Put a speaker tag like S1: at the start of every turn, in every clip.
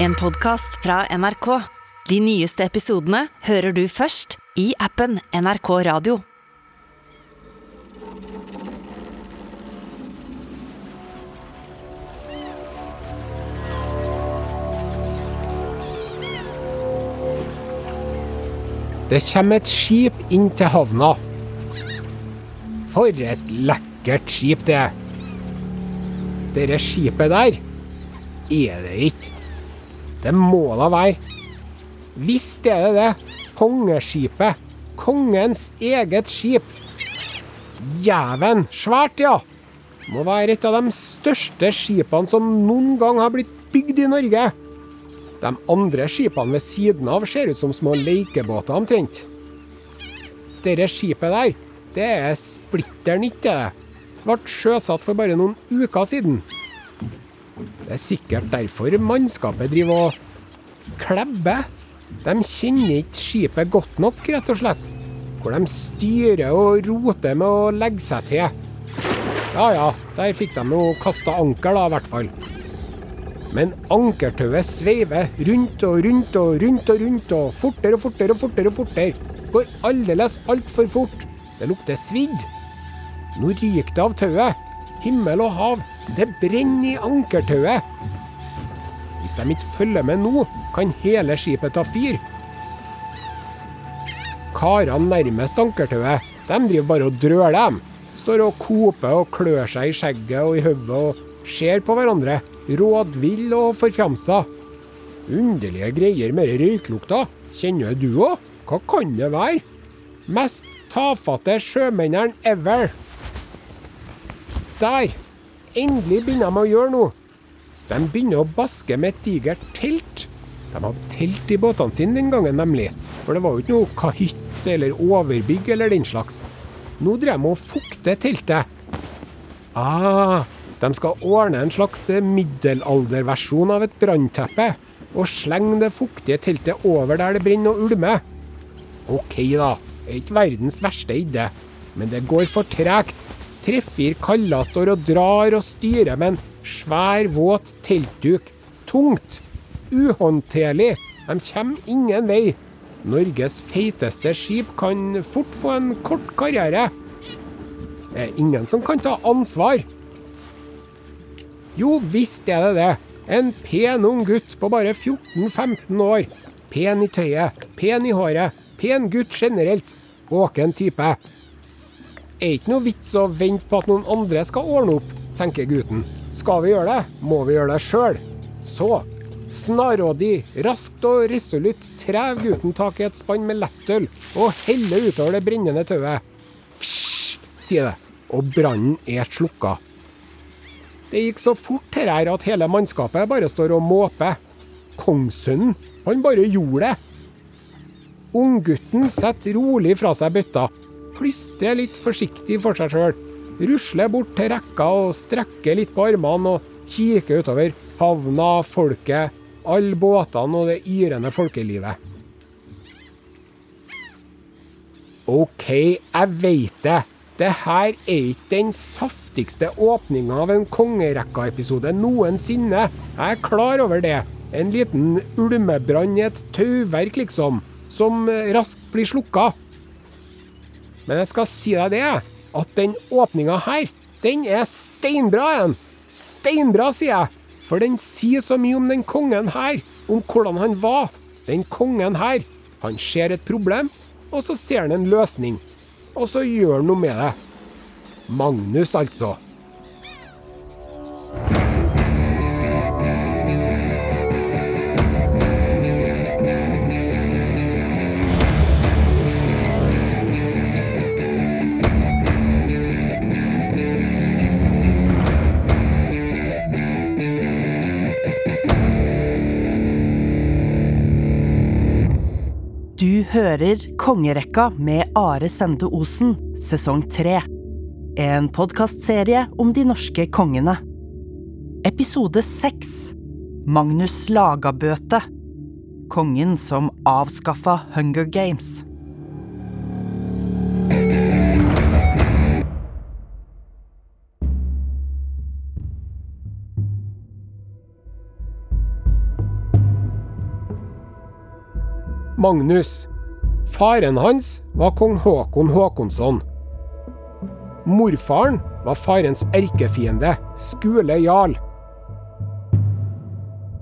S1: En podkast fra NRK. De nyeste episodene hører du først i appen NRK Radio.
S2: Det kommer et skip inn til havna. For et lekkert skip det er. Dette skipet der er det ikke. Det må da være. Visst er det det. Kongeskipet. Kongens eget skip. Jæven svært, ja. Må være et av de største skipene som noen gang har blitt bygd i Norge. De andre skipene ved siden av ser ut som små lekebåter omtrent. Dette skipet der, det er splitter nytt, det. Ble sjøsatt for bare noen uker siden. Det er sikkert derfor mannskapet driver og klebber. De kjenner ikke skipet godt nok, rett og slett. Hvor de styrer og roter med å legge seg til. Ja ja, der fikk de nå kasta anker, da, i hvert fall. Men ankertauet sveiver rundt og rundt og rundt og rundt, og fortere og fortere og fortere. og fortere. Går aldeles altfor fort. Det lukter svidd. Nå ryker det av tauet. Himmel og hav, det brenner i ankertauet. Hvis de ikke følger med nå, kan hele skipet ta fyr. Karene nærmest ankertauet, de driver bare og drøler, dem. Står og koper og klør seg i skjegget og i hodet og ser på hverandre, rådvill og forfjamsa. Underlige greier med røyklukta. Kjenner du òg? Hva kan det være? Mest tafatte sjømennene ever. Der! Endelig begynner de å gjøre noe. De begynner å baske med et digert telt. De hadde telt i båtene sine den gangen, nemlig. For det var jo ikke noe kahytt eller overbygg eller den slags. Nå drev de og fukte teltet. Ah, de skal ordne en slags middelalderversjon av et brannteppe. Og slenge det fuktige teltet over der det brenner og ulmer. OK, da. Det er ikke verdens verste idé. Men det går for tregt. Tre-fire kaller står og drar og styrer med en svær, våt teltduk. Tungt. Uhåndterlig. De kommer ingen vei. Norges feiteste skip kan fort få en kort karriere. Det er ingen som kan ta ansvar. Jo visst er det det. En pen ung gutt på bare 14-15 år. Pen i tøyet, pen i håret, pen gutt generelt. Våken type. Er ikke noe vits å vente på at noen andre skal ordne opp, tenker gutten. Skal vi gjøre det, må vi gjøre det sjøl. Så, snarrådig, raskt og resolutt trev gutten tak i et spann med lettøl og heller utover det brennende tauet. Fsj, sier det, og brannen er slukka. Det gikk så fort her her at hele mannskapet bare står og måper. Kongssønnen, han bare gjorde det. Unggutten setter rolig fra seg bøtta, plystrer litt forsiktig for seg sjøl, rusler bort til rekka og strekker litt på armene og kikker utover havna, folket, alle båtene og det yrende folkelivet. OK, jeg veit det. Det her er ikke den saftigste åpninga av en kongerekka-episode noensinne. Jeg er klar over det. En liten ulmebrann i et tauverk, liksom. Som raskt blir slukka. Men jeg skal si deg det, at den åpninga her, den er steinbra en. Steinbra, sier jeg. For den sier så mye om den kongen her. Om hvordan han var. Den kongen her. Han ser et problem, og så ser han en løsning og så gjør han noe med det. Magnus, altså.
S1: Hører Kongerekka med Are Sende Osen, sesong tre. En podkastserie om de norske kongene. Episode seks Magnus Lagabøte. Kongen som avskaffa Hunger Games.
S2: Magnus. Faren hans var kong Håkon Håkonsson. Morfaren var farens erkefiende, Skule jarl.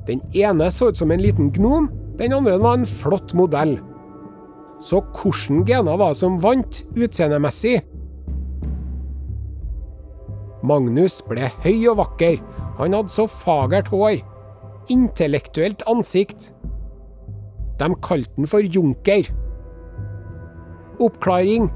S2: Den ene så ut som en liten gnom, den andre var en flott modell. Så hvilke gener var det som vant utseendemessig? Magnus ble høy og vakker. Han hadde så fagert hår. Intellektuelt ansikt. De kalte han for Junker. Oppklaring.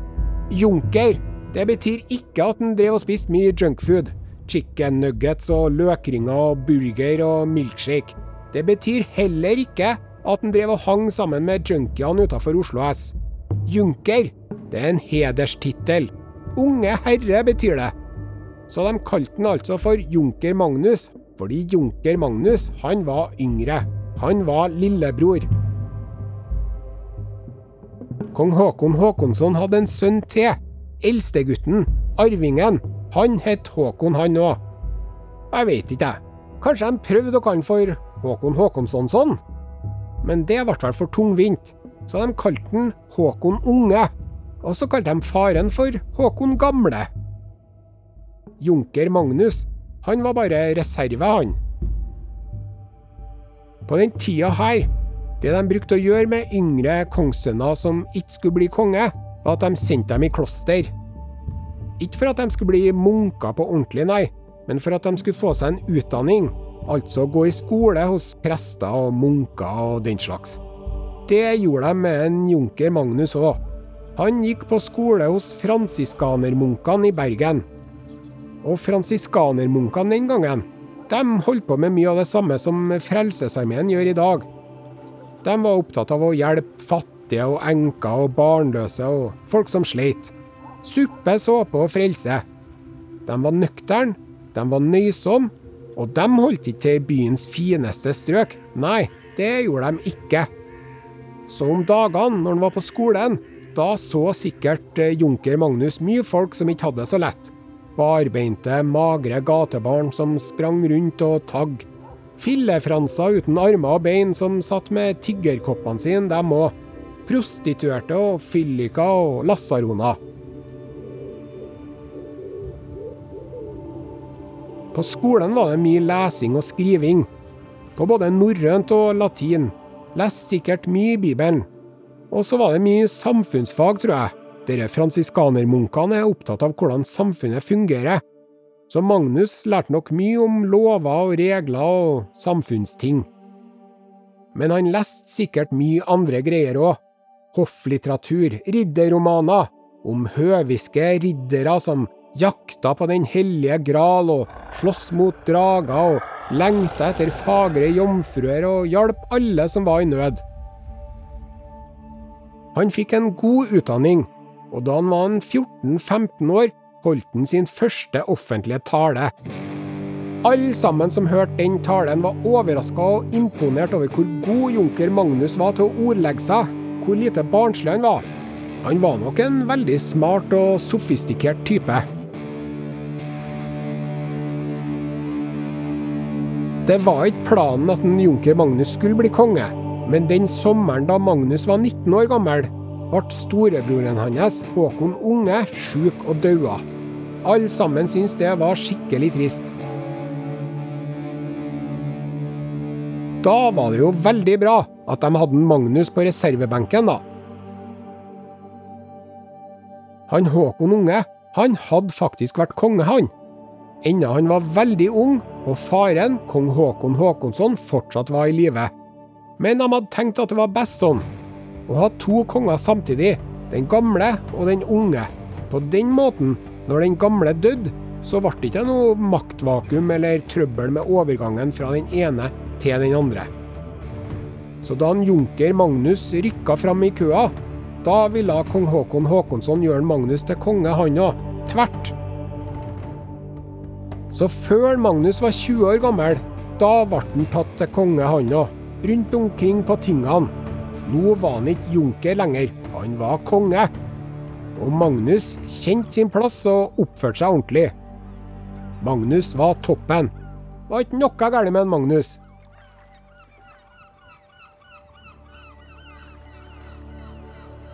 S2: Junker, det betyr ikke at han drev og spiste mye junkfood. Chicken nuggets og løkringer og burger og milkshake. Det betyr heller ikke at han drev og hang sammen med junkiene utafor Oslo S. Junker, det er en hederstittel. Unge herre betyr det. Så de kalte han altså for Junker Magnus, fordi Junker Magnus, han var yngre. Han var lillebror. Kong Håkon Håkonsson hadde en sønn til. Eldstegutten, arvingen. Han het Håkon, han òg. Jeg veit ikke, jeg. Kanskje de prøvde å kalle for Håkon Håkonssonsson? Men det ble vel for tungvint, så de kalte han Håkon Unge. Og så kalte de faren for Håkon Gamle. Junker Magnus, han var bare reserve, han. På den tida her, det de brukte å gjøre med yngre kongssønner som ikke skulle bli konge, var at de sendte dem i kloster. Ikke for at de skulle bli munker på ordentlig, nei, men for at de skulle få seg en utdanning, altså gå i skole hos prester og munker og den slags. Det gjorde de med en junker Magnus òg. Han gikk på skole hos fransiskanermunkene i Bergen. Og fransiskanermunkene den gangen, de holdt på med mye av det samme som Frelsesarmeen gjør i dag. De var opptatt av å hjelpe fattige og enker og barnløse og folk som sleit. Suppe, såpe og frelse. De var nøkterne, de var nøysomme, og de holdt ikke til i byens fineste strøk. Nei, det gjorde de ikke. Så om dagene, når han var på skolen, da så sikkert eh, junker Magnus mye folk som ikke hadde det så lett. Barbeinte, magre gatebarn som sprang rundt og tagg. Fillefranser uten armer og bein som satt med tiggerkoppene sine, dem òg. Prostituerte og fylliker og lasaroner. På skolen var det mye lesing og skriving. På både norrønt og latin. Leste sikkert mye i Bibelen. Og så var det mye samfunnsfag, tror jeg. Dere fransiskanermunkene er opptatt av hvordan samfunnet fungerer. Så Magnus lærte nok mye om lover og regler og samfunnsting. Men han leste sikkert mye andre greier òg. Hofflitteratur, ridderromaner, om høviske riddere som jakta på Den hellige gral og sloss mot drager og lengta etter fagre jomfruer og hjalp alle som var i nød. Han fikk en god utdanning, og da han var 14-15 år, holdt han sin første offentlige tale. Alle sammen som hørte den talen, var overraska og imponert over hvor god junker Magnus var til å ordlegge seg, hvor lite barnslig han var. Han var nok en veldig smart og sofistikert type. Det var ikke planen at en junker Magnus skulle bli konge, men den sommeren da Magnus var 19 år gammel, ble storebroren hans, Håkon Unge, sjuk og daua. Alle sammen syntes det var skikkelig trist. Da var det jo veldig bra at de hadde Magnus på reservebenken, da. Han Håkon Unge, han hadde faktisk vært konge, han. Enda han var veldig ung, og faren, kong Håkon Håkonsson, fortsatt var i live. Men de hadde tenkt at det var best sånn. Å ha to konger samtidig, den gamle og den unge. På den måten, når den gamle døde, så ble det ikke noe maktvakuum eller trøbbel med overgangen fra den ene til den andre. Så da en junker Magnus rykka fram i køa, da ville kong Håkon Håkonsson gjøre Magnus til konge, han òg. Tvert. Så før Magnus var 20 år gammel, da ble han tatt til konge, han òg. Rundt omkring på tingene. Nå var han ikke junker lenger, han var konge. Og Magnus kjente sin plass og oppførte seg ordentlig. Magnus var toppen. Det var ikke noe galt med en Magnus.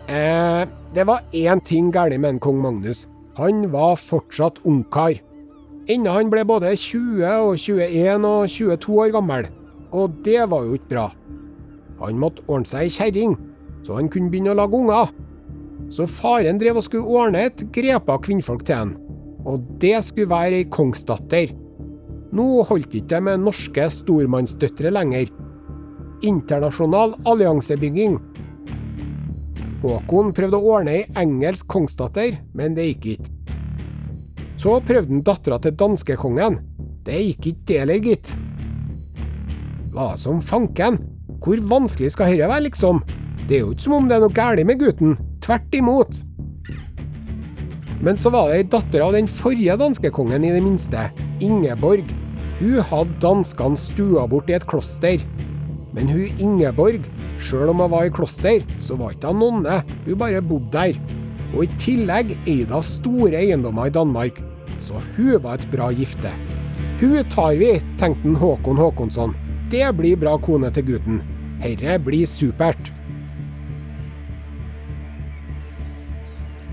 S2: Eh, det var én ting galt med en kong Magnus. Han var fortsatt ungkar. Ennå han ble både 20 og 21 og 22 år gammel. Og det var jo ikke bra. Han måtte ordne seg ei kjerring, så han kunne begynne å lage unger. Så faren drev og skulle ordne et grepa kvinnfolk til han. Og det skulle være ei kongsdatter. Nå holdt ikke med norske stormannsdøtre lenger. Internasjonal alliansebygging. Håkon prøvde å ordne ei engelsk kongsdatter, men det gikk ikke. Så prøvde han dattera til danskekongen. Det gikk ikke det heller, gitt. Hva som fanken? Hvor vanskelig skal dette være, liksom? Det er jo ikke som om det er noe galt med gutten. Tvert imot. Men så var det ei datter av den forrige danskekongen, i det minste. Ingeborg. Hun hadde danskene stua bort i et kloster. Men hun Ingeborg, sjøl om hun var i kloster, så var ikke hun nonne. Hun bare bodde der. Og i tillegg eide hun store eiendommer i Danmark. Så hun var et bra gifte. Hun tar vi, tenkte Håkon Håkonsson. Det blir bra kone til gutten. Herre blir supert.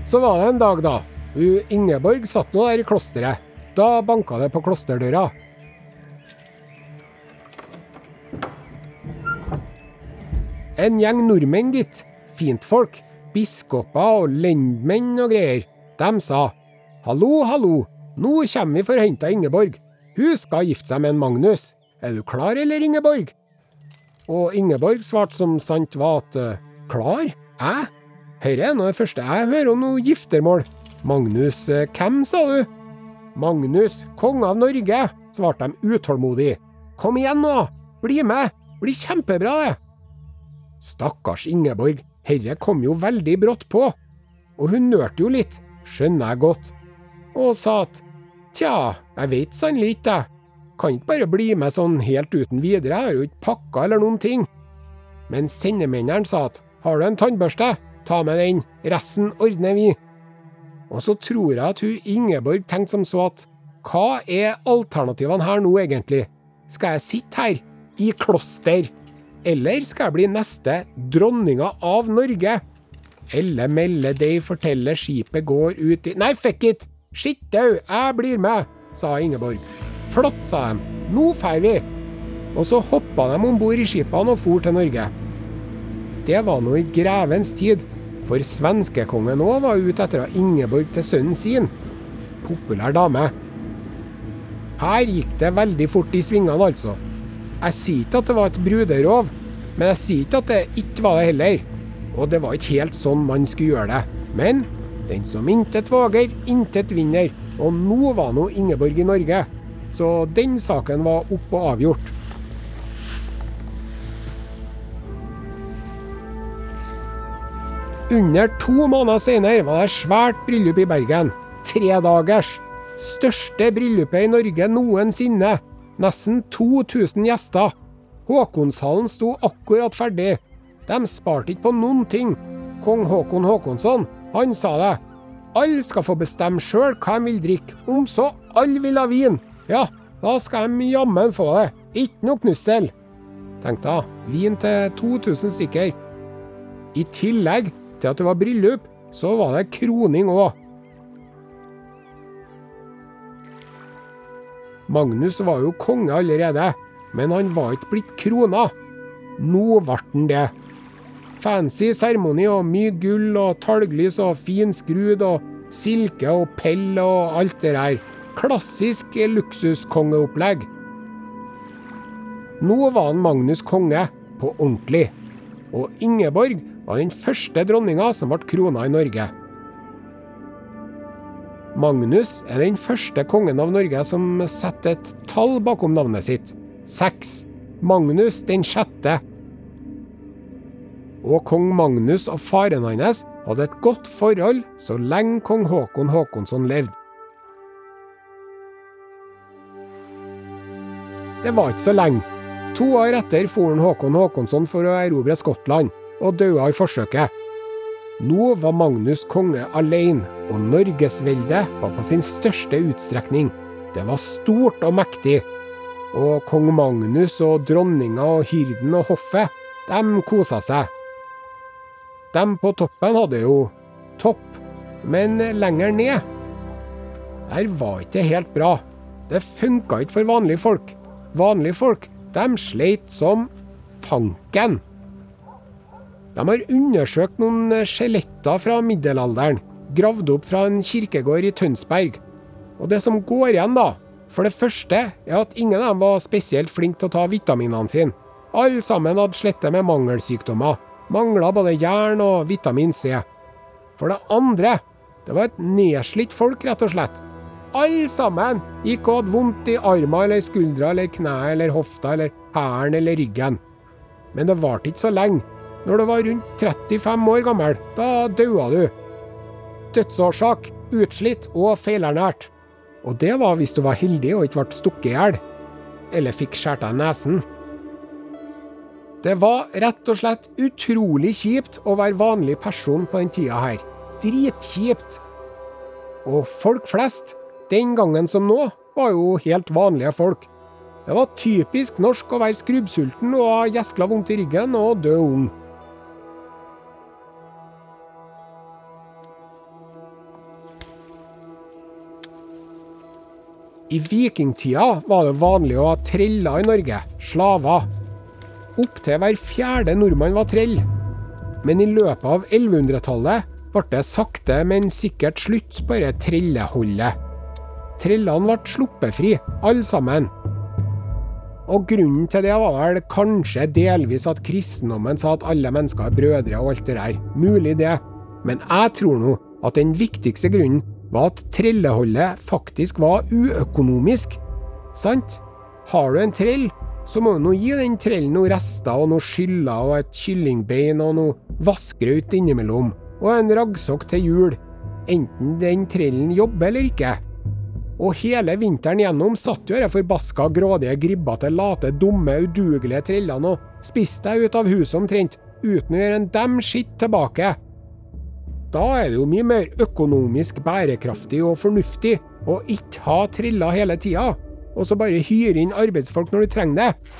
S2: Så var det en dag, da. Hun Ingeborg satt nå der i klosteret. Da banka det på klosterdøra. En gjeng nordmenn, gitt. Fintfolk. Biskoper og lendmenn og greier. De sa hallo, hallo, nå kommer vi for å hente Ingeborg. Hun skal gifte seg med en Magnus. Er du klar, eller, Ingeborg? Og Ingeborg svarte som sant var at klar? Jeg? Dette er nå det første jeg hører om noe giftermål. Magnus hvem, sa du? Magnus, konge av Norge, svarte de utålmodig. Kom igjen nå, bli med, blir kjempebra det. Stakkars Ingeborg, herre kom jo veldig brått på. Og hun nørte jo litt, skjønner jeg godt, og sa at tja, jeg veit sannelig ikke, jeg. Kan ikke bare bli med sånn helt uten videre, jeg har jo ikke pakka eller noen ting. Men sendemennene sa at har du en tannbørste, ta med den, resten ordner vi. Og så tror jeg at hun Ingeborg tenkte som så at hva er alternativene her nå egentlig? Skal jeg sitte her, i kloster? Eller skal jeg bli neste dronninga av Norge? Elle melde dei forteller skipet går ut i Nei, fuck it! Skittau, jeg blir med, sa Ingeborg. Flott, sa de. Nå drar vi. Og så hoppa de om bord i skipene og for til Norge. Det var nå i grevens tid, for svenskekongen òg var ute etter å ha Ingeborg til sønnen sin. Populær dame. Her gikk det veldig fort i svingene, altså. Jeg sier ikke at det var et bruderov, men jeg sier ikke at det ikke var det heller. Og det var ikke helt sånn man skulle gjøre det. Men den som intet våger, intet vinner. Og nå var nå Ingeborg i Norge. Så den saken var opp og avgjort. Under to måneder senere var det svært bryllup i Bergen. Tredagers. Største bryllupet i Norge noensinne. Nesten 2000 gjester. Håkonshallen sto akkurat ferdig. De sparte ikke på noen ting. Kong Håkon Håkonsson, han sa det. Alle skal få bestemme sjøl hva de vil drikke, om så alle vil ha vin. Ja, da skal de jammen få det. Ikke noe knussel. Tenk da, vin til 2000 stykker. I tillegg til at det var bryllup, så var det kroning òg. Magnus var jo konge allerede, men han var ikke blitt krona. Nå ble han det. Fancy seremoni og mye gull og talglys og fin skrud og silke og pell og alt det der. Klassisk luksuskongeopplegg. Nå var han Magnus konge, på ordentlig. Og Ingeborg var den første dronninga som ble krona i Norge. Magnus er den første kongen av Norge som setter et tall bakom navnet sitt. Seks. Magnus den sjette. Og kong Magnus og faren hans hadde et godt forhold så lenge kong Håkon Håkonsson levde. Det var ikke så lenge. To år etter for Håkon Håkonsson for å erobre Skottland, og døde i forsøket. Nå var Magnus konge alene, og norgesveldet var på sin største utstrekning. Det var stort og mektig. Og kong Magnus og dronninga og hyrden og hoffet, de kosa seg. Dem på toppen hadde jo topp, men lenger ned Der var ikke helt bra. Det funka ikke for vanlige folk. Vanlige folk, de sleit som fanken. De har undersøkt noen skjeletter fra middelalderen, gravd opp fra en kirkegård i Tønsberg. Og det som går igjen, da, for det første er at ingen av dem var spesielt flinke til å ta vitaminene sine. Alle sammen hadde slettet med mangelsykdommer. Mangla både jern og vitamin C. For det andre, det var et nedslitt folk, rett og slett. Alle sammen gikk og hadde vondt i armer eller skuldra eller kneet eller hofta eller hælen eller ryggen. Men det varte ikke så lenge. Når du var rundt 35 år gammel, da daua du. Dødsårsak utslitt og feilernært. Og det var hvis du var heldig og ikke ble stukket i hjel. Eller fikk skåret av nesen. Det var rett og slett utrolig kjipt å være vanlig person på den tida her. Dritkjipt. Og folk flest, den gangen som nå, var jo helt vanlige folk. Det var typisk norsk å være skrubbsulten og ha gjeskla vondt i ryggen og dø ung. I vikingtida var det vanlig å ha treller i Norge, slaver. Opptil hver fjerde nordmann var trell. Men i løpet av 1100-tallet ble det sakte, men sikkert slutt på dette trelleholdet. Trellene ble sluppet fri, alle sammen. Og grunnen til det var vel kanskje delvis at kristendommen sa at alle mennesker er brødre og alt det der. Mulig det. Men jeg tror nå at den viktigste grunnen var at trelleholdet faktisk var uøkonomisk. Sant? Har du en trell, så må du nå gi den trellen noen rester og noen skyller og et kyllingbein og noe vassgraut innimellom, og en raggsokk til jul, enten den trellen jobber eller ikke. Og hele vinteren gjennom satt jo de forbaska, grådige, gribbete, late, dumme, udugelige trellene og spiste deg ut av huset omtrent, uten å gjøre en dem skitt tilbake. Da er det jo mye mer økonomisk bærekraftig og fornuftig å ikke ha triller hele tida, og så bare hyre inn arbeidsfolk når du trenger det.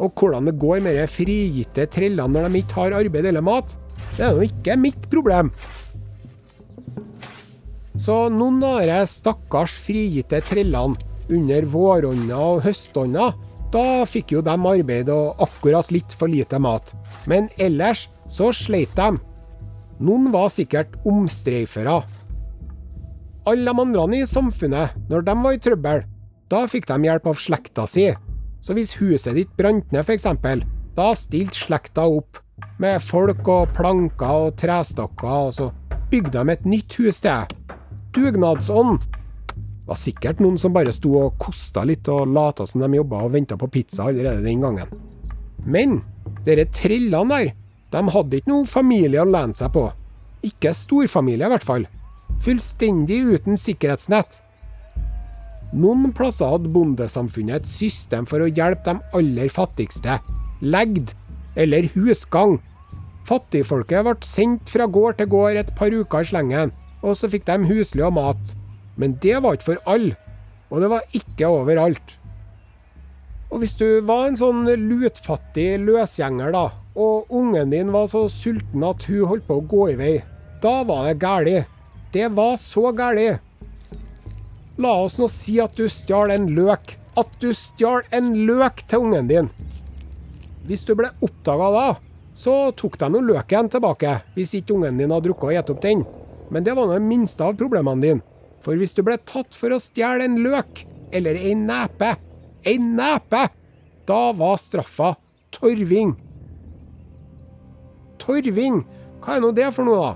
S2: Og hvordan det går med de frigitte trillene når de ikke har arbeid eller mat, det er jo ikke mitt problem. Så noen av de stakkars frigitte trillene under vårånda og høstånda, da fikk jo de arbeid og akkurat litt for lite mat. Men ellers så sleit de. Noen var sikkert omstreifere. Alle de andre i samfunnet, når de var i trøbbel, da fikk de hjelp av slekta si. Så hvis huset ditt brant ned, f.eks., da stilte slekta opp med folk og planker og trestakker, og så bygde de et nytt hus til. Dugnadsånd. Det var sikkert noen som bare sto og kosta litt og lata som de jobba og venta på pizza allerede den gangen. Men dere trellene der, de hadde ikke noen familie å lene seg på. Ikke storfamilie, i hvert fall. Fullstendig uten sikkerhetsnett. Noen plasser hadde bondesamfunnet et system for å hjelpe de aller fattigste. Legd, eller husgang. Fattigfolket ble sendt fra gård til gård et par uker i slengen, og så fikk de husly og mat. Men det var ikke for alle, og det var ikke overalt. Og hvis du var en sånn lutfattig løsgjenger, da, og ungen din var så sulten at hun holdt på å gå i vei, da var det galt. Det var så galt. La oss nå si at du stjal en løk. At du stjal en løk til ungen din. Hvis du ble oppdaga da, så tok de nå løken tilbake, hvis ikke ungen din hadde drukket og spist opp den. Men det var nå det minste av problemene dine. For hvis du ble tatt for å stjele en løk, eller ei nepe, ei nepe, da var straffa torving. Torving, hva er nå det for noe, da?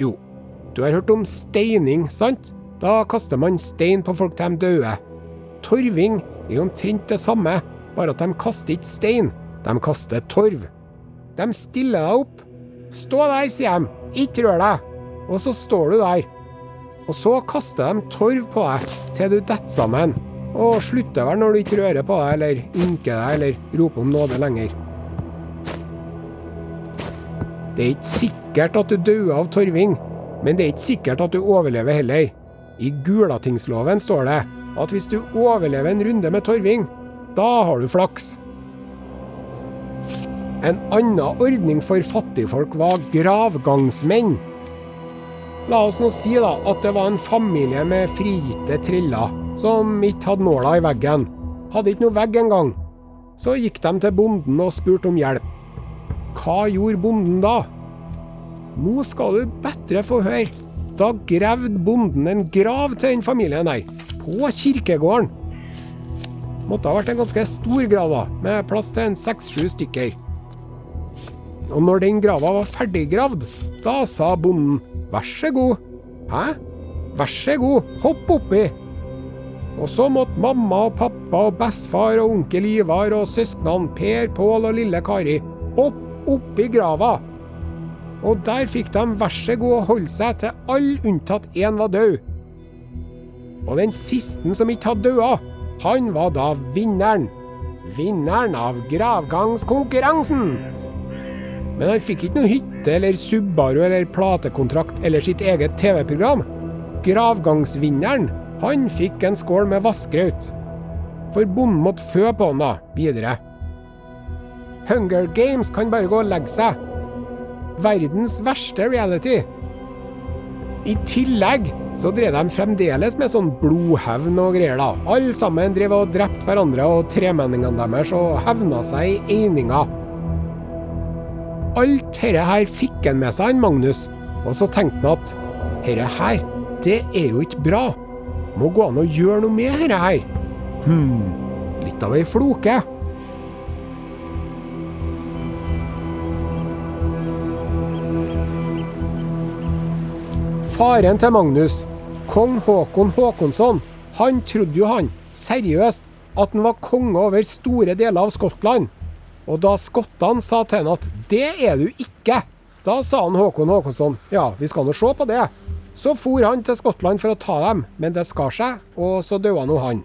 S2: Jo, du har hørt om steining, sant? Da kaster man stein på folk til de døde. Torving er omtrent det samme, bare at de kaster ikke stein, de kaster torv. De stiller deg opp. Stå der, sier de, ikke rør deg. Og så står du der. Og så kaster de torv på deg til du detter sammen. Og slutter vel når du ikke rører på deg, eller ynker deg, eller roper om nåde lenger. Det er ikke sikkert at du dauer av torving, men det er ikke sikkert at du overlever heller. I Gulatingsloven står det at hvis du overlever en runde med torving, da har du flaks. En annen ordning for fattigfolk var gravgangsmenn. La oss nå si da at det var en familie med frigitte triller som ikke hadde nåla i veggen. Hadde ikke noe vegg engang. Så gikk de til bonden og spurte om hjelp. Hva gjorde bonden da? Nå skal du bedre få høre. Da gravde bonden en grav til den familien der, på kirkegården. Måtte ha vært en ganske stor grav, da, med plass til en seks-sju stykker. Og når den grava var ferdiggravd, da sa bonden vær så god. Hæ? Vær så god, hopp oppi. Og så måtte mamma og pappa og bestefar og onkel Ivar og søsknene Per, Pål og lille Kari hoppe oppi grava. Og der fikk de vær så god holde seg til alle unntatt én var død. Og den siste som ikke hadde dødd, han var da vinneren. Vinneren av gravgangskonkurransen. Men han fikk ikke noe hytte eller Subaru eller platekontrakt eller sitt eget TV-program. Gravgangsvinneren, han fikk en skål med vassgraut. For bonden måtte fø på han da, videre. Hunger Games kan bare gå og legge seg. Verdens verste reality. I tillegg så drev de fremdeles med sånn blodhevn og greier, da. Alle sammen drev og drepte hverandre, og tremenningene deres og hevna seg i eininger. Alt dette her fikk han med seg, han Magnus, og så tenkte han at dette her, det er jo ikke bra. Må gå an å gjøre noe med dette her. Hm, litt av ei floke. Faren til Magnus, kong Håkon Håkonsson, han trodde jo han, seriøst, at han var konge over store deler av Skottland. Og da skottene sa til han at 'det er du ikke', da sa han Håkon Håkonsson 'ja, vi skal nå se på det'. Så for han til Skottland for å ta dem, men det skar seg, og så døde nå han.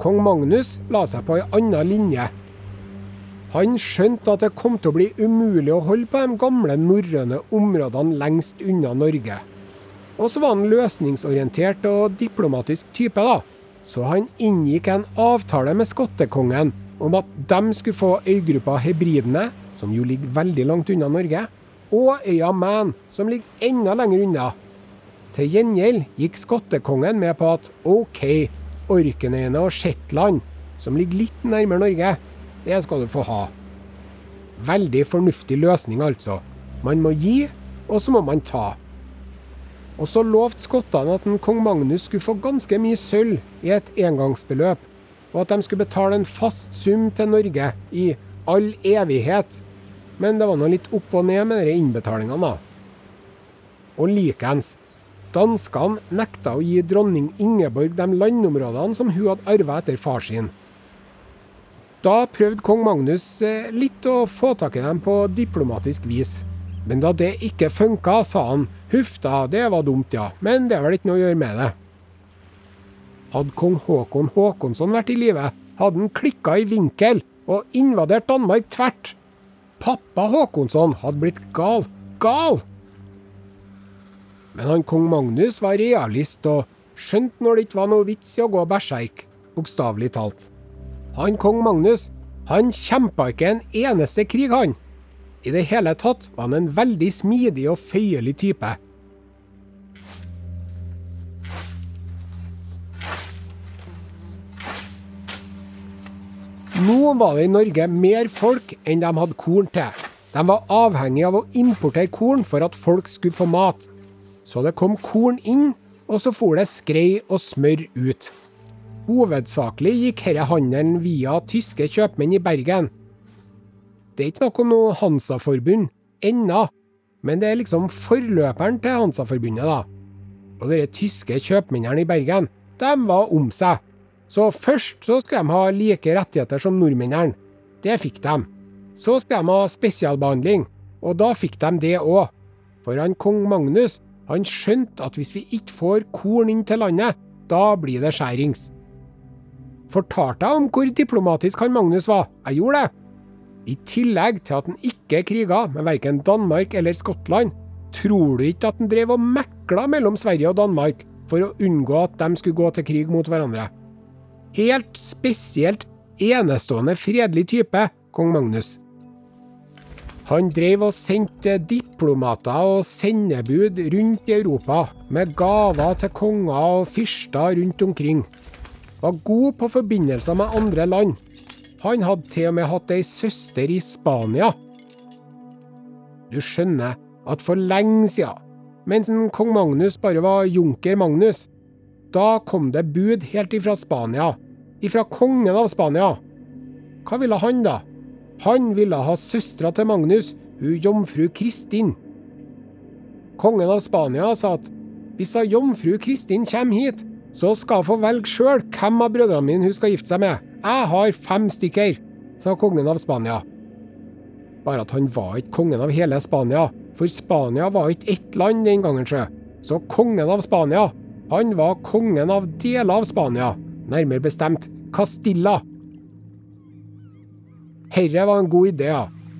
S2: Kong Magnus la seg på ei anna linje. Han skjønte at det kom til å bli umulig å holde på de gamle norrøne områdene lengst unna Norge. Og så var han løsningsorientert og diplomatisk type, da. Så han inngikk en avtale med skottekongen om at de skulle få øygruppa Hebridene, som jo ligger veldig langt unna Norge, og øya Man, som ligger enda lenger unna. Til gjengjeld gikk skottekongen med på at OK, Orknøyene og Shetland, som ligger litt nærmere Norge, det skal du få ha. Veldig fornuftig løsning, altså. Man må gi, og så må man ta. Og så lovte skottene at en kong Magnus skulle få ganske mye sølv i et engangsbeløp, og at de skulle betale en fast sum til Norge i all evighet. Men det var nå litt opp og ned med de innbetalingene, da. Og likeens. Danskene nekta å gi dronning Ingeborg de landområdene som hun hadde arva etter far sin. Da prøvde kong Magnus litt å få tak i dem på diplomatisk vis. Men da det ikke funka, sa han huff da, det var dumt ja, men det er vel ikke noe å gjøre med det. Hadde kong Håkon Håkonsson vært i live, hadde han klikka i vinkel og invadert Danmark tvert. Pappa Håkonsson hadde blitt gal. Gal! Men han kong Magnus var realist og skjønte når det ikke var noe vits i å gå berserk, bokstavelig talt. Han kong Magnus, han kjempa ikke en eneste krig, han. I det hele tatt var han en veldig smidig og føyelig type. Nå var det i Norge mer folk enn de hadde korn til. De var avhengig av å importere korn for at folk skulle få mat. Så det kom korn inn, og så for det skrei og smør ut. Hovedsakelig gikk denne handelen via tyske kjøpmenn i Bergen. Det er ikke snakk om noe Hansa-forbund ennå, men det er liksom forløperen til Hansa-forbundet, da. Og de tyske kjøpmennene i Bergen, de var om seg. Så først så skal de ha like rettigheter som nordmennene. Det fikk de. Så skal de ha spesialbehandling, og da fikk de det òg. For han kong Magnus, han skjønte at hvis vi ikke får korn inn til landet, da blir det skjærings. Fortalte jeg om hvor diplomatisk han Magnus var? Jeg gjorde det. I tillegg til at han ikke kriga med verken Danmark eller Skottland, tror du ikke at han drev og mekla mellom Sverige og Danmark for å unngå at de skulle gå til krig mot hverandre? Helt spesielt enestående fredelig type, kong Magnus. Han drev og sendte diplomater og sendebud rundt i Europa med gaver til konger og fyrster rundt omkring. Var god på forbindelser med andre land. Han hadde til og med hatt ei søster i Spania. Du skjønner at for lenge siden, mens kong Magnus bare var junker Magnus, da kom det bud helt ifra Spania. Ifra kongen av Spania. Hva ville han, da? Han ville ha søstera til Magnus, hun jomfru Kristin. Kongen av Spania sa at hvis da jomfru Kristin kommer hit, så skal hun få velge sjøl hvem av brødrene mine hun skal gifte seg med. Jeg har fem stykker, sa kongen av Spania. Bare at han var ikke kongen av hele Spania, for Spania var ikke ett land den gangen, sjø. Så kongen av Spania, han var kongen av deler av Spania, nærmere bestemt Castilla. Herre var en god idé.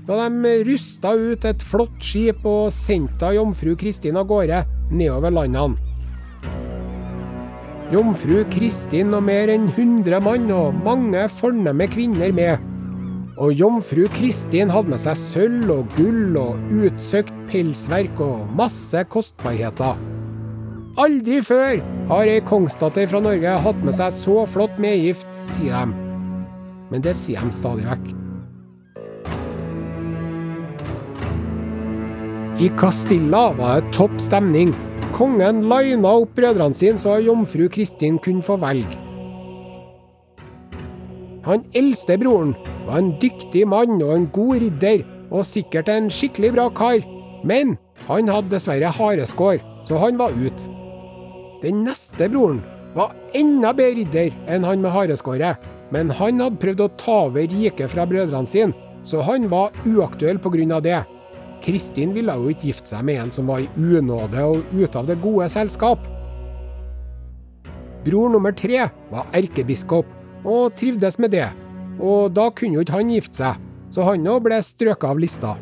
S2: Da de rusta ut et flott skip og sendte jomfru Kristin av gårde nedover landene. Jomfru Kristin og mer enn 100 mann og mange fornemme kvinner med. Og jomfru Kristin hadde med seg sølv og gull og utsøkt pelsverk og masse kostbarheter. Aldri før har ei kongsdatter fra Norge hatt med seg så flott medgift, sier de. Men det sier de stadig vekk. I Castilla var det topp stemning. Kongen lina opp brødrene sine så jomfru Kristin kunne få velge. Han eldste broren var en dyktig mann og en god ridder, og sikkert en skikkelig bra kar. Men han hadde dessverre hareskår, så han var ute. Den neste broren var enda bedre ridder enn han med hareskåret, men han hadde prøvd å ta over riket fra brødrene sine, så han var uaktuell pga. det. Kristin ville jo ikke gifte seg med en som var i unåde og ute av det gode selskap. Bror nummer tre var erkebiskop, og trivdes med det, og da kunne jo ikke han gifte seg, så han òg ble strøket av lista.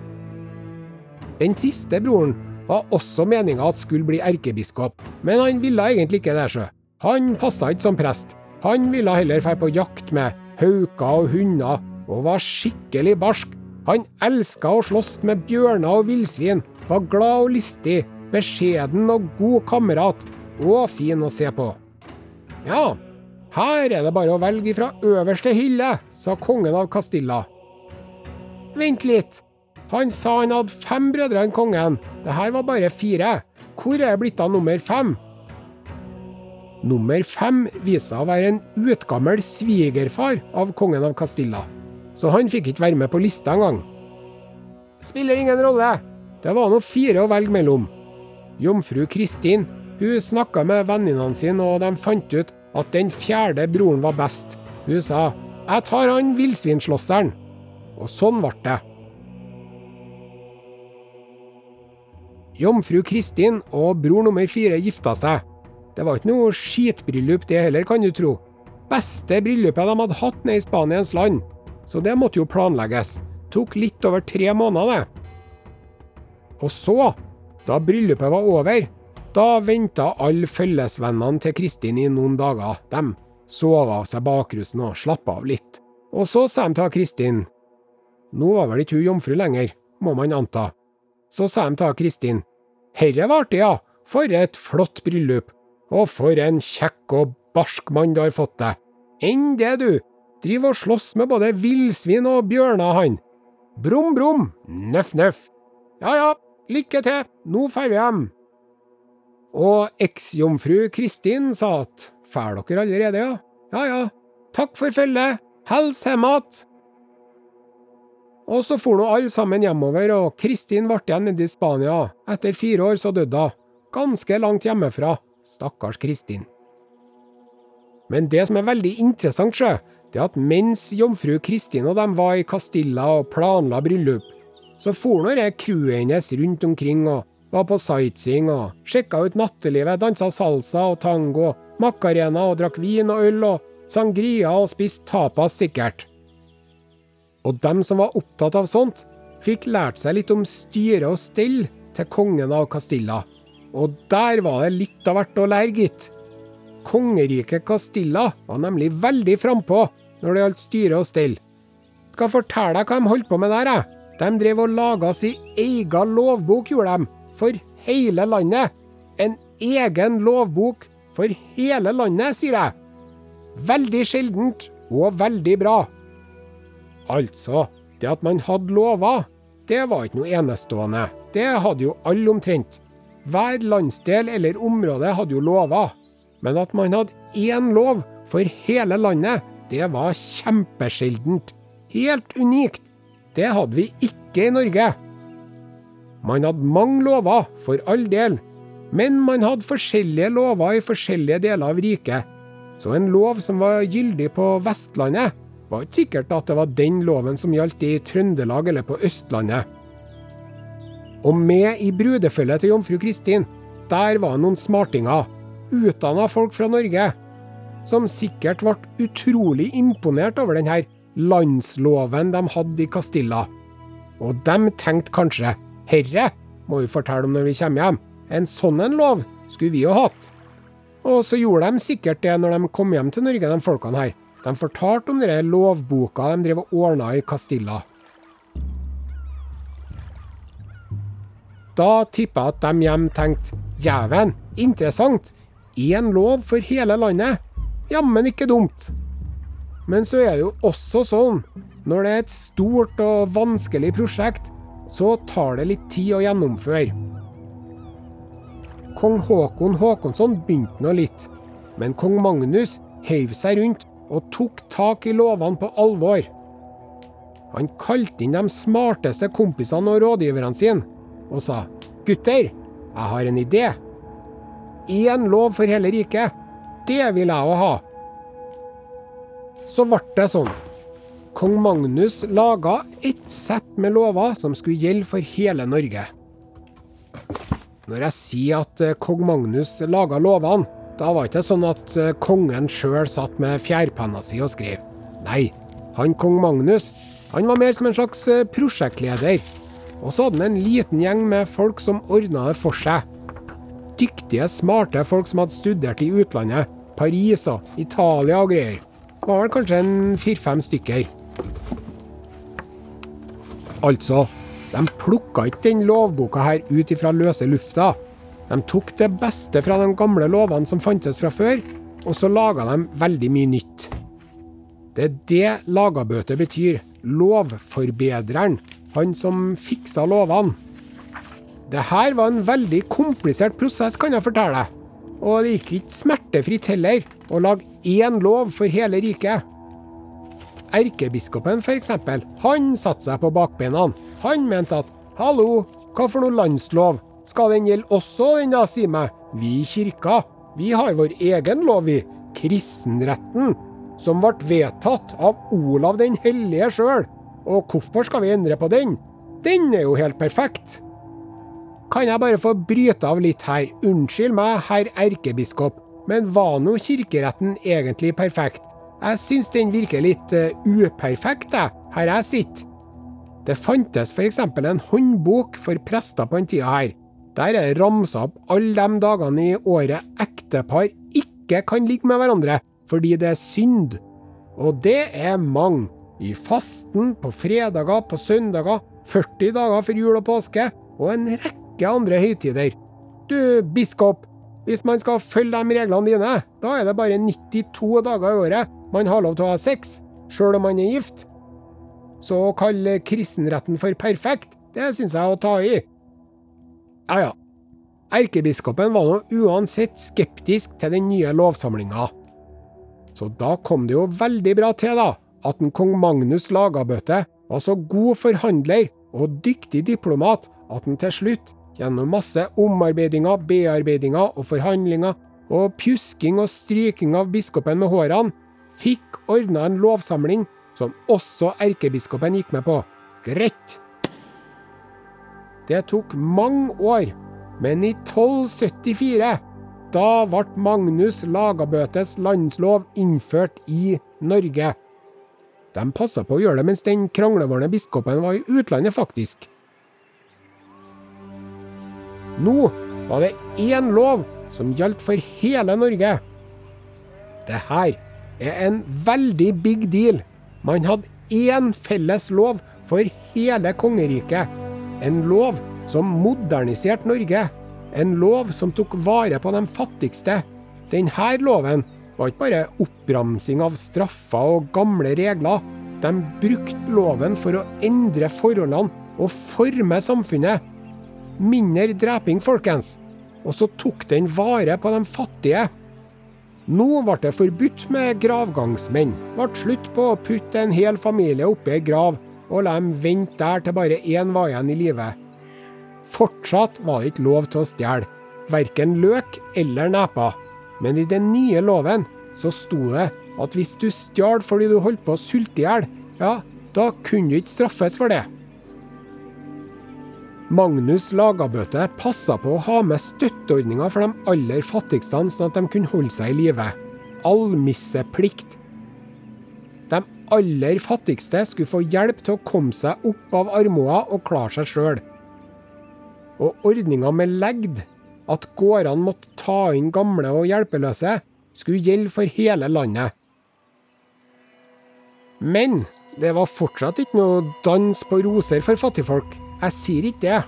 S2: Den siste broren var også meninga at skulle bli erkebiskop, men han ville egentlig ikke det, sjø. Han passa ikke som prest. Han ville heller dra på jakt med hauker og hunder, og var skikkelig barsk han elska å slåss med bjørner og villsvin, var glad og lystig, beskjeden og god kamerat, og fin å se på. Ja, her er det bare å velge fra øverste hylle, sa kongen av Castilla. Vent litt, han sa han hadde fem brødre enn kongen, det her var bare fire. Hvor er blitt av nummer fem? Nummer fem viste seg å være en utgammel svigerfar av kongen av Castilla så han fikk ikke være med på lista engang. Spiller ingen rolle. Det var nå fire å velge mellom. Jomfru Kristin hun snakka med venninnene sine, og de fant ut at den fjerde broren var best. Hun sa 'Jeg tar han villsvinslåsseren'. Og sånn ble det. Jomfru Kristin og bror nummer fire gifta seg. Det var ikke noe skitbryllup det heller, kan du tro. Beste bryllupet de hadde hatt nede i Spaniens land. Så det måtte jo planlegges. Tok litt over tre måneder, det. Og så, da bryllupet var over, da venta alle fellesvennene til Kristin i noen dager. De sov av seg bakrusen og slappa av litt. Og så sa de til Kristin Nå var vel ikke hun jomfru lenger, må man anta. Så sa de til Kristin Herre var artig, ja. For et flott bryllup. Og for en kjekk og barsk mann du har fått deg. Enn det, du. Driver og slåss med både villsvin og bjørner, han. Brum, brum, nøff, nøff. Ja ja, lykke til, nå drar vi hjem. Og eksjomfru Kristin sa at fær dere allerede, ja? Ja ja, takk for følget, Hils hjem att. Og så for nå alle sammen hjemover, og Kristin ble igjen nede i Spania. Etter fire år så døde hun. Ganske langt hjemmefra. Stakkars Kristin. Men det som er veldig interessant, sjø, det at mens jomfru Kristin og dem var i Castilla og planla bryllup, så for nå crewet hennes rundt omkring og var på sightseeing og sjekka ut nattelivet, dansa salsa og tango, macarena og drakk vin og øl og sangria og spiste tapas, sikkert. Og dem som var opptatt av sånt, fikk lært seg litt om styre og stell til kongen av Castilla. Og der var det litt av hvert å lære, gitt. Kongeriket Castilla var nemlig veldig frampå når det gjaldt styre og stell. Skal fortelle deg hva de holdt på med der, jeg. De drev og laga si egen lovbok, gjorde de. For hele landet. En egen lovbok for hele landet, sier jeg. Veldig sjeldent og veldig bra. Altså, det at man hadde lover, det var ikke noe enestående. Det hadde jo alle omtrent. Hver landsdel eller område hadde jo lover. Men at man hadde én lov for hele landet, det var kjempesjeldent. Helt unikt. Det hadde vi ikke i Norge. Man hadde mange lover, for all del, men man hadde forskjellige lover i forskjellige deler av riket. Så en lov som var gyldig på Vestlandet, var ikke sikkert at det var den loven som gjaldt i Trøndelag eller på Østlandet. Og med i brudefølget til jomfru Kristin, der var noen smartinger, utdanna folk fra Norge, som sikkert ble utrolig imponert over denne landsloven de hadde i Castilla. Og de tenkte kanskje herre må vi fortelle om når vi kommer hjem, en sånn en lov skulle vi jo hatt. Og så gjorde de sikkert det når de kom hjem til Norge, de folkene her. De fortalte om denne lovboka de drev og ordna i Castilla. Da tippa jeg at de hjem tenkte jæven, interessant, én lov for hele landet. Jammen ikke dumt. Men så er det jo også sånn, når det er et stort og vanskelig prosjekt, så tar det litt tid å gjennomføre. Kong Håkon Håkonsson begynte nå litt, men kong Magnus heiv seg rundt og tok tak i lovene på alvor. Han kalte inn de smarteste kompisene og rådgiverne sine og sa gutter, jeg har en idé. Én lov for hele riket. Det vil jeg òg ha. Så ble det sånn. Kong Magnus laga ett sett med lover som skulle gjelde for hele Norge. Når jeg sier at eh, kong Magnus laga lovene, da var ikke sånn at eh, kongen sjøl satt med fjærpenna si og skrev. Nei, han kong Magnus han var mer som en slags eh, prosjektleder. Og så hadde han en liten gjeng med folk som ordna det for seg. Dyktige, smarte folk som hadde studert i utlandet. Paris og Italia og greier. Det var vel kanskje en fire-fem stykker. Altså, de plukka ikke den lovboka her ut ifra løse lufta. De tok det beste fra de gamle lovene som fantes fra før, og så laga de veldig mye nytt. Det er det lagabøte betyr. Lovforbedreren. Han som fiksa lovene. Det her var en veldig komplisert prosess, kan jeg fortelle. Og det gikk ikke smertefritt heller å lage én lov for hele riket. Erkebiskopen f.eks., han satte seg på bakbeina. Han mente at hallo, hva for noe landslov? Skal den gjelde også, den da, si meg? Vi i kirka, vi har vår egen lov, vi. Kristenretten. Som ble vedtatt av Olav den hellige sjøl. Og hvorfor skal vi endre på den? Den er jo helt perfekt. Kan jeg bare få bryte av litt her? Unnskyld meg, herr erkebiskop, men var nå kirkeretten egentlig perfekt? Jeg syns den virker litt uh, uperfekt, jeg, her jeg sitter. Det fantes f.eks. en håndbok for prester på den tida her. Der er det ramsa opp alle de dagene i året ektepar ikke kan ligge med hverandre fordi det er synd. Og det er mange. I fasten, på fredager, på søndager, 40 dager før jul og påske, og en rekke andre høytider. Du, biskop, hvis man skal følge de reglene dine, da er det bare 92 dager i året man har lov til å ha sex, sjøl om man er gift. Så å kalle kristenretten for perfekt, det syns jeg å ta i. Ja ja. Erkebiskopen var nå uansett skeptisk til den nye lovsamlinga. Så da kom det jo veldig bra til, da, at en kong Magnus Lagabøte var så god forhandler og dyktig diplomat at han til slutt, gjennom masse omarbeidinger, bearbeidinger og forhandlinger, og pjusking og stryking av biskopen med hårene, fikk ordna en lovsamling som også erkebiskopen gikk med på. Greit! Det tok mange år, men i 1274 da ble Magnus Lagabøtes landslov innført i Norge. De passa på å gjøre det mens den kranglevårende biskopen var i utlandet, faktisk. Nå var det én lov som gjaldt for hele Norge. Det her er en veldig big deal. Man hadde én felles lov for hele kongeriket. En lov som moderniserte Norge. En lov som tok vare på de fattigste. Denne loven var ikke bare oppramsing av straffer og gamle regler. De brukte loven for å endre forholdene og forme samfunnet. Mindre dreping, folkens. Og så tok den vare på de fattige. Nå ble det forbudt med gravgangsmenn. Ble slutt på å putte en hel familie oppi ei grav og la dem vente der til bare én var igjen i live. Fortsatt var det ikke lov til å stjele, verken løk eller neper. Men i den nye loven så sto det at hvis du stjal fordi du holdt på å sulte i hjel, ja, da kunne du ikke straffes for det. Magnus Lagabøte passa på å ha med støtteordninger for de aller fattigste, sånn at de kunne holde seg i live. Almisseplikt. Aller fattigste skulle få hjelp til å komme seg opp av armoa og klare seg sjøl. Og ordninga med legd, at gårdene måtte ta inn gamle og hjelpeløse, skulle gjelde for hele landet. Men det var fortsatt ikke noe dans på roser for fattigfolk. Jeg sier ikke det.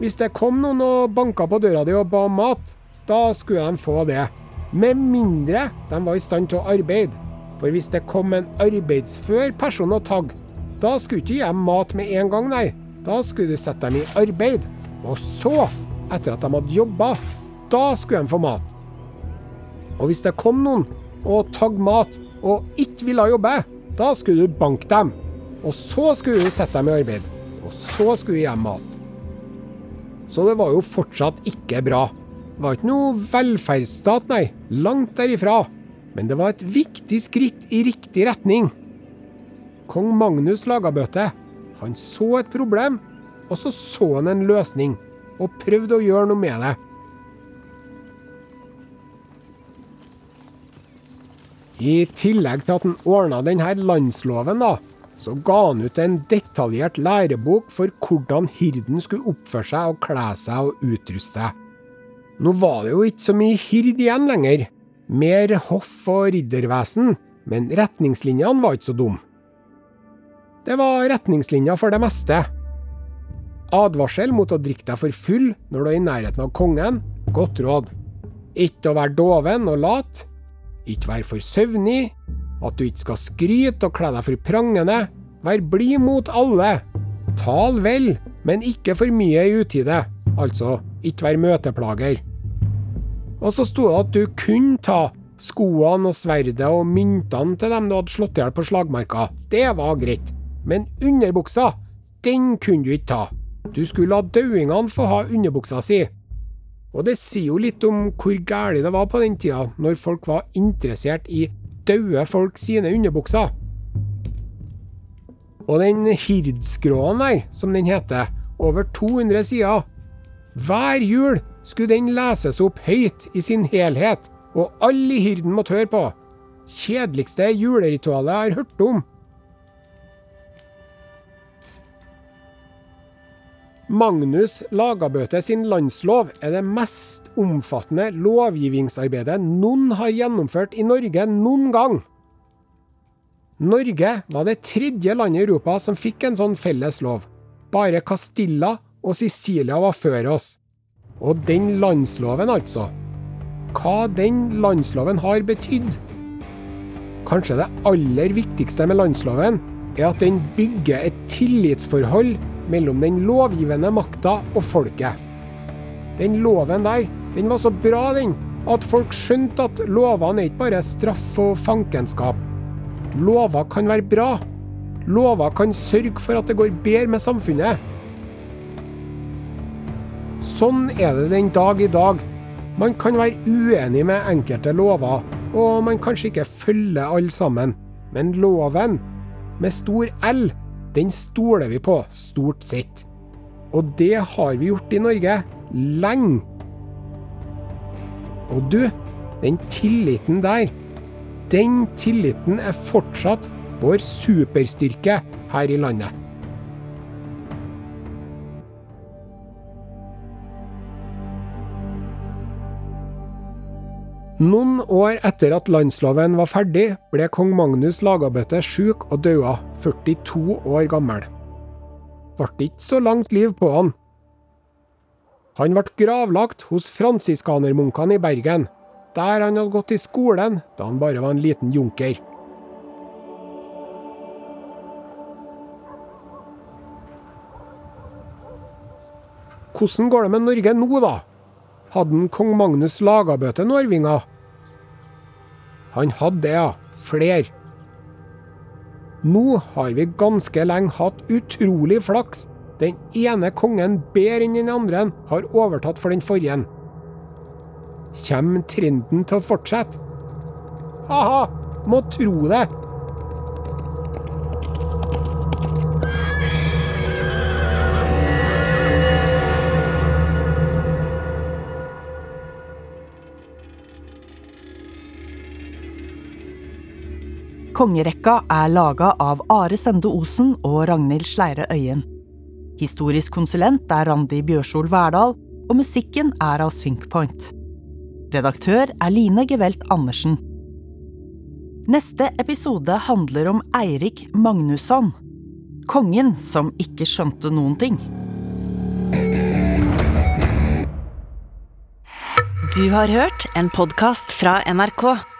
S2: Hvis det kom noen og banka på døra di og ba om mat, da skulle de få det. Med mindre de var i stand til å arbeide. For hvis det kom en arbeidsfør person og tagg, da skulle ikke gi dem mat med en gang, nei. Da skulle du sette dem i arbeid. Og så, etter at de hadde jobba, da skulle de få mat. Og hvis det kom noen og tagg mat og ikke ville jobbe, da skulle du banke dem. Og så skulle du sette dem i arbeid. Og så skulle du gi dem mat. Så det var jo fortsatt ikke bra. Det var ikke noe velferdsstat, nei. Langt derifra. Men det var et viktig skritt i riktig retning. Kong Magnus Lagabøte, han så et problem, og så så han en løsning. Og prøvde å gjøre noe med det. I tillegg til at han ordna denne landsloven, da, så ga han ut en detaljert lærebok for hvordan hirden skulle oppføre seg og kle seg og utruste seg. Nå var det jo ikke så mye hird igjen lenger. Mer hoff og riddervesen, men retningslinjene var ikke så dumme. Det var retningslinjer for det meste. Advarsel mot å drikke deg for full når du er i nærheten av kongen. Godt råd. Ikke å være doven og lat. Ikke være for søvnig. At du ikke skal skryte og kle deg for prangende. Vær blid mot alle. Tal vel, men ikke for mye i utide. Altså, ikke vær møteplager. Og så sto det at du kunne ta skoene og sverdet og myntene til dem du hadde slått i hjel på slagmarka. Det var greit. Men underbuksa, den kunne du ikke ta. Du skulle la dauingene få ha underbuksa si. Og det sier jo litt om hvor gæli det var på den tida, når folk var interessert i daue folk sine underbukser. Og den hirdskråen der, som den heter, over 200 sider. Hver jul skulle den leses opp høyt i sin helhet, og alle i hirden måtte høre på. Kjedeligste juleritualet jeg har hørt om. Magnus Lagabøte sin landslov er det mest omfattende lovgivningsarbeidet noen har gjennomført i Norge noen gang. Norge var det tredje landet i Europa som fikk en sånn felles lov. Bare Castilla og Sicilia var før oss. Og den landsloven, altså. Hva den landsloven har betydd? Kanskje det aller viktigste med landsloven er at den bygger et tillitsforhold mellom den lovgivende makta og folket. Den loven der, den var så bra, den, at folk skjønte at lovene er ikke bare straff og fankenskap. Lover kan være bra. Lover kan sørge for at det går bedre med samfunnet. Sånn er det den dag i dag. Man kan være uenig med enkelte lover, og man kanskje ikke følger alle sammen. Men loven, med stor L, den stoler vi på, stort sett. Og det har vi gjort i Norge lenge. Og du, den tilliten der, den tilliten er fortsatt vår superstyrke her i landet. Noen år etter at landsloven var ferdig, ble kong Magnus Lagabøte sjuk og daua, 42 år gammel. Ble ikke så langt liv på han. Han ble gravlagt hos fransiskanermunkene i Bergen, der han hadde gått i skolen da han bare var en liten junker. Hvordan går det med Norge nå, da? Hadde kong Magnus Lagabøte noen arvinger? Han hadde det, ja. Flere. Nå har vi ganske lenge hatt utrolig flaks. Den ene kongen bedre enn den andre har overtatt for den forrige. Kjem trenden til å fortsette? Ha-ha, må tro det.
S3: Kongerekka er laga av Are Sende Osen og Ragnhild Sleire Øyen. Historisk konsulent er Randi Bjørsol Verdal, og musikken er av Synkpoint. Redaktør er Line Gevelt Andersen. Neste episode handler om Eirik Magnusson. Kongen som ikke skjønte noen ting.
S1: Du har hørt en podkast fra NRK.